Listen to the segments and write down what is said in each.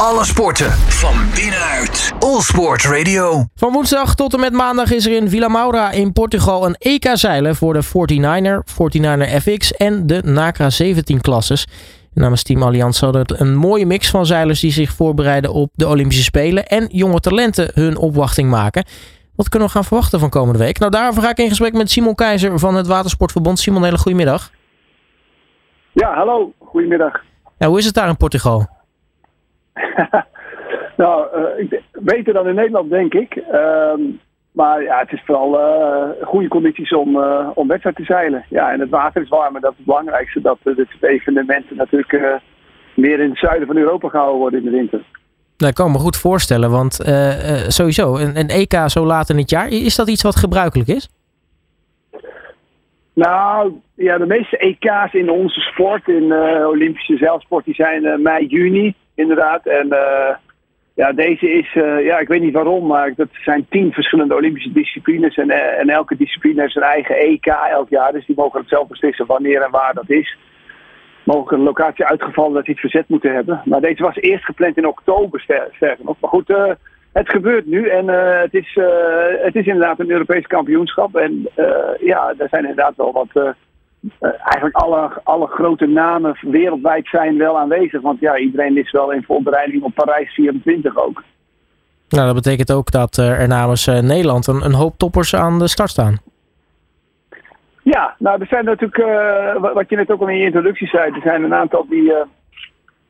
Alle sporten van binnenuit. All Sport Radio. Van woensdag tot en met maandag is er in Villa Maura in Portugal een EK-zeilen voor de 49er, 49er FX en de NACRA 17 klasses. Namens Team Allianz hadden het een mooie mix van zeilers die zich voorbereiden op de Olympische Spelen en jonge talenten hun opwachting maken. Wat kunnen we gaan verwachten van komende week? Nou, daarover ga ik in gesprek met Simon Keizer van het Watersportverbond. Simon, hele goedemiddag. Ja, hallo. Goedemiddag. Ja, hoe is het daar in Portugal? nou, uh, beter dan in Nederland, denk ik. Ehm, maar ja, het is vooral uh, goede condities om, uh, om wedstrijd te zeilen. Ja, en het water is warm, dat is het belangrijkste. Dat dit soort evenementen natuurlijk meer in het zuiden van Europa gehouden worden in de winter. Nou, ik kan me goed voorstellen, want sowieso, een, een EK zo laat in het jaar, is dat iets wat gebruikelijk is? Nou, ja, de meeste EK's in onze sport, in uh, Olympische zeilsport, die zijn uh, mei, juni inderdaad. En uh, ja, deze is, ja, ik weet niet waarom, maar dat zijn tien verschillende Olympische disciplines. En, en elke discipline heeft zijn eigen EK elk jaar, dus die mogen het zelf beslissen wanneer en waar dat is. Mogen een locatie uitgevallen dat die het verzet moeten hebben. Maar deze was eerst gepland in oktober, sterker nog. Maar goed, het gebeurt nu en het, is, het is inderdaad een Europees kampioenschap. En ja, er zijn inderdaad wel wat. Eigenlijk alle, alle grote namen wereldwijd zijn wel aanwezig. Want ja, iedereen is wel in voorbereiding op Parijs 24 ook. Nou, dat betekent ook dat er namens Nederland een, een hoop toppers aan de start staan. Ja, nou, er zijn natuurlijk, wat je net ook al in je introductie zei, er zijn een aantal die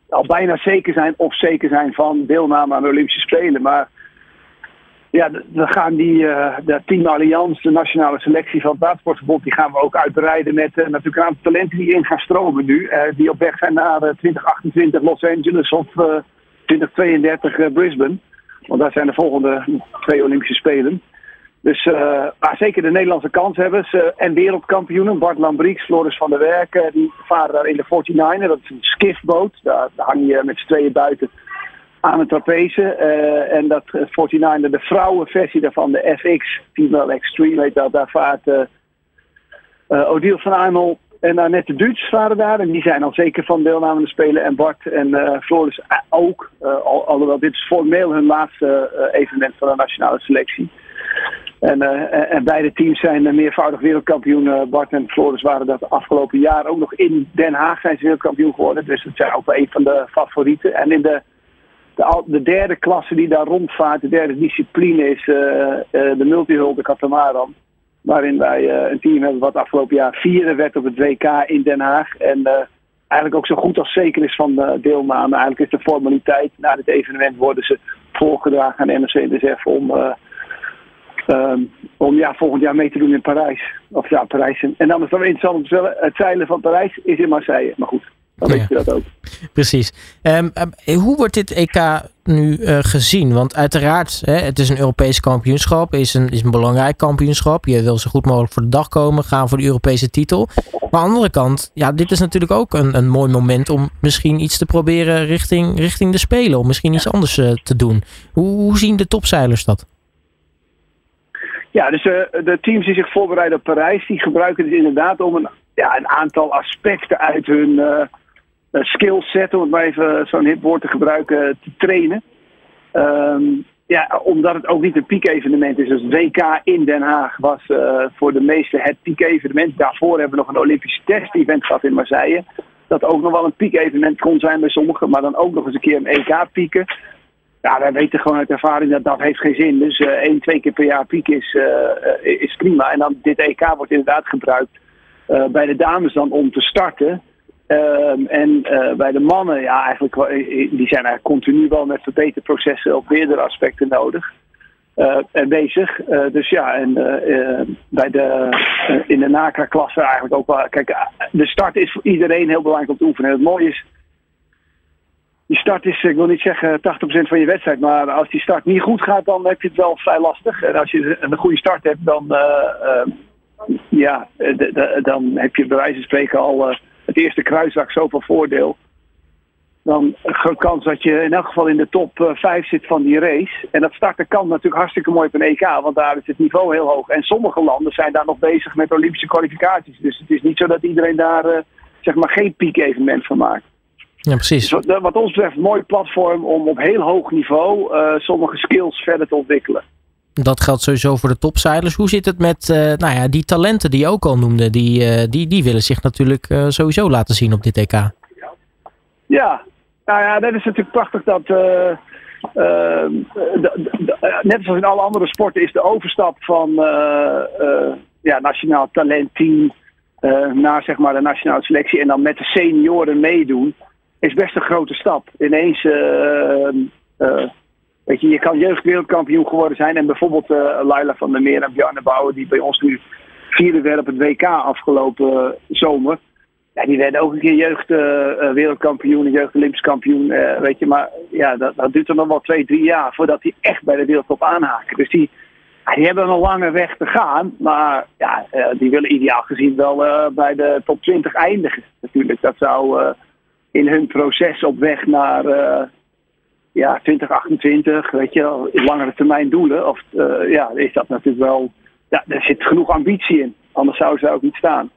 al bijna zeker zijn of zeker zijn van deelname aan de Olympische Spelen. Maar ja, dan gaan die, uh, de Team Allianz, de nationale selectie van het Watersportverbond, die gaan we ook uitbreiden met uh, natuurlijk een aantal talenten die in gaan stromen nu. Uh, die op weg zijn naar 2028 Los Angeles of 2032 Brisbane. Want daar zijn de volgende twee Olympische Spelen. Dus zeker de Nederlandse kans hebben ze. En wereldkampioenen, Bart Lambrix, Floris van der Werken, die varen daar in de 49 Dat is een skiffboot. Daar, daar hang je met z'n tweeën buiten aan het trapeze. Uh, en dat 49 de vrouwenversie daarvan, de FX, Female Extreme heet dat, daar vaart uh, van Arnol en Annette Duits varen daar. En die zijn al zeker van deelname de Spelen. En Bart en Floris ook. Al, alhoewel dit is formeel hun laatste evenement van de nationale selectie. En, en beide teams zijn meervoudig wereldkampioen. Bart en Floris waren dat afgelopen jaar ook nog in Den Haag zijn ze wereldkampioen geworden. Dus dat zijn ook wel een van de favorieten. En in de de, de, derde klasse die daar rondvaart, de derde discipline is uh, uh, de multihul, de katamaran. Waarin wij uh, een team hebben wat afgelopen jaar vierde werd op het WK in Den Haag. En eigenlijk ook zo goed als zeker is van de deelname. Eigenlijk is de formaliteit. Na dit evenement worden ze voorgedragen aan NRC NSF om, um, om ja, volgend jaar mee te doen in Parijs. Of ja, Parijs. En dan is het wel interessant om te het zeilen van Parijs is in Marseille. Maar goed. Dan weet je dat ook. Precies. Um, hoe wordt dit EK nu uh, gezien? Want uiteraard, hè, het is een Europees kampioenschap, is een, is een belangrijk kampioenschap. Je wil zo goed mogelijk voor de dag komen, gaan voor de Europese titel. Maar aan de andere kant, ja, dit is natuurlijk ook een, een mooi moment om misschien iets te proberen richting, richting de Spelen. Om misschien iets anders uh, te doen. Hoe, zien de topzeilers dat? Ja, dus uh, de teams die zich voorbereiden op Parijs, die gebruiken het inderdaad om een, ja, een aantal aspecten uit hun skillset, om het maar even zo'n hip woord te gebruiken, te trainen. Um, ja, omdat het ook niet een piekevenement is. Dus WK in Den Haag was uh, voor de meesten het piekevenement. Daarvoor hebben we nog een Olympisch test-event gehad in Marseille. Dat ook nog wel een piekevenement kon zijn bij sommigen, maar dan ook nog eens een keer een EK pieken. Ja, wij weten gewoon uit ervaring dat dat heeft geen zin. Dus uh, één, twee keer per jaar pieken is, is prima. En dan dit EK wordt inderdaad gebruikt bij de dames dan om te starten. Um, en uh, bij de mannen, ja, eigenlijk, eh, die zijn eigenlijk continu wel met verbeterprocessen op meerdere aspecten nodig. En bezig. Dus ja, en bij de, in de NACRA-klasse eigenlijk ook wel. Kijk, de start is voor iedereen heel belangrijk om te oefenen. het mooie is, die start is, ik wil niet zeggen 80% van je wedstrijd, maar als die start niet goed gaat, dan heb je het wel vrij lastig. En als je een goede start hebt, dan, ja, dan heb je bij wijze van spreken al het eerste kruisdag zoveel voordeel. Dan een grote kans dat je in elk geval in de top 5 eh, zit van die race. En dat starten kan natuurlijk hartstikke mooi op een EK, want daar is het niveau heel hoog. En sommige landen zijn daar nog bezig met Olympische kwalificaties. Dus het is niet zo dat iedereen daar uh, zeg maar geen piek-evenement van maakt. Ja, precies. Dus wat, wat ons betreft een mooi platform om op heel hoog niveau sommige skills verder te ontwikkelen. Dat geldt sowieso voor de topzeilers. Hoe zit het met nou ja, die talenten die je ook al noemde? Die, die, die willen zich natuurlijk sowieso laten zien op dit EK. Ja, nou ja, dat is natuurlijk prachtig dat. net zoals in alle andere sporten is de overstap van ja, nationaal talentteam naar zeg maar de nationale selectie en dan met de senioren meedoen, is best een grote stap. Ineens, weet je, je kan jeugdwereldkampioen geworden zijn en bijvoorbeeld Laila van der Meer en Bjarne Bouwer, die bij ons nu vierde werden op het WK afgelopen zomer. Ja, die werden ook een keer jeugd uh, wereldkampioen, jeugd Olympisch kampioen, uh, weet je. Maar ja, dat, dat duurt er nog wel twee, drie jaar voordat die echt bij de wereldtop aanhaken. Dus die, die hebben een lange weg te gaan. Maar ja, die willen ideaal gezien wel bij de top 20 eindigen. Natuurlijk, dat zou in hun proces op weg naar ja, 2028, weet je, langere termijn doelen. Of ja, is dat natuurlijk wel, ja, er zit genoeg ambitie in. Anders zou ze ook niet staan.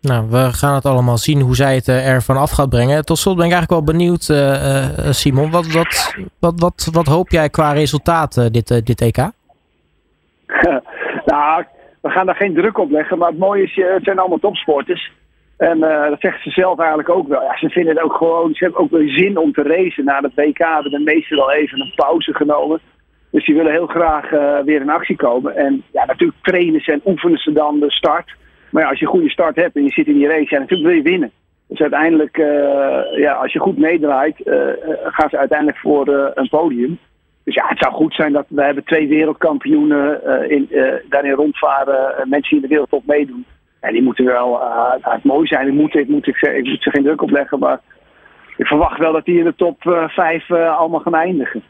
Nou, we gaan het allemaal zien hoe zij het er vanaf gaat brengen. Tot slot ben ik eigenlijk wel benieuwd, uh, Simon. Wat, wat, wat, wat, wat hoop jij qua resultaat dit, dit EK? nou, we gaan daar geen druk op leggen. Maar het mooie is, het zijn allemaal topsporters. En uh, dat zeggen ze zelf eigenlijk ook wel. Ja, ze vinden het ook gewoon, ze hebben ook wel zin om te racen. Na het WK hebben de meesten al even een pauze genomen. Dus die willen heel graag uh, weer in actie komen. En ja, natuurlijk trainen ze en oefenen ze dan de start. Maar ja, als je een goede start hebt en je zit in die race, ja, natuurlijk wil je winnen. Dus uiteindelijk, uh, ja, als je goed meedraait, gaan ze uiteindelijk voor een podium. Dus ja, het zou goed zijn dat we hebben twee wereldkampioenen in, daarin rondvaren, mensen die in de wereldtop meedoen. En die moeten wel, het mooi zijn, ik moet, ik, moet, ik, ik moet ze geen druk opleggen, maar ik verwacht wel dat die in de top 5 allemaal gaan eindigen.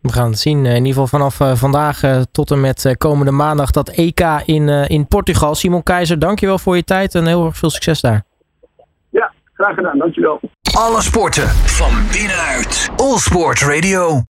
We gaan het zien. In ieder geval vanaf uh, vandaag uh, tot en met uh, komende maandag dat EK in, in Portugal. Simon Keizer, dankjewel voor je tijd en heel erg veel succes daar. Ja, graag gedaan. Dankjewel. Alle sporten van binnenuit. All Sport Radio.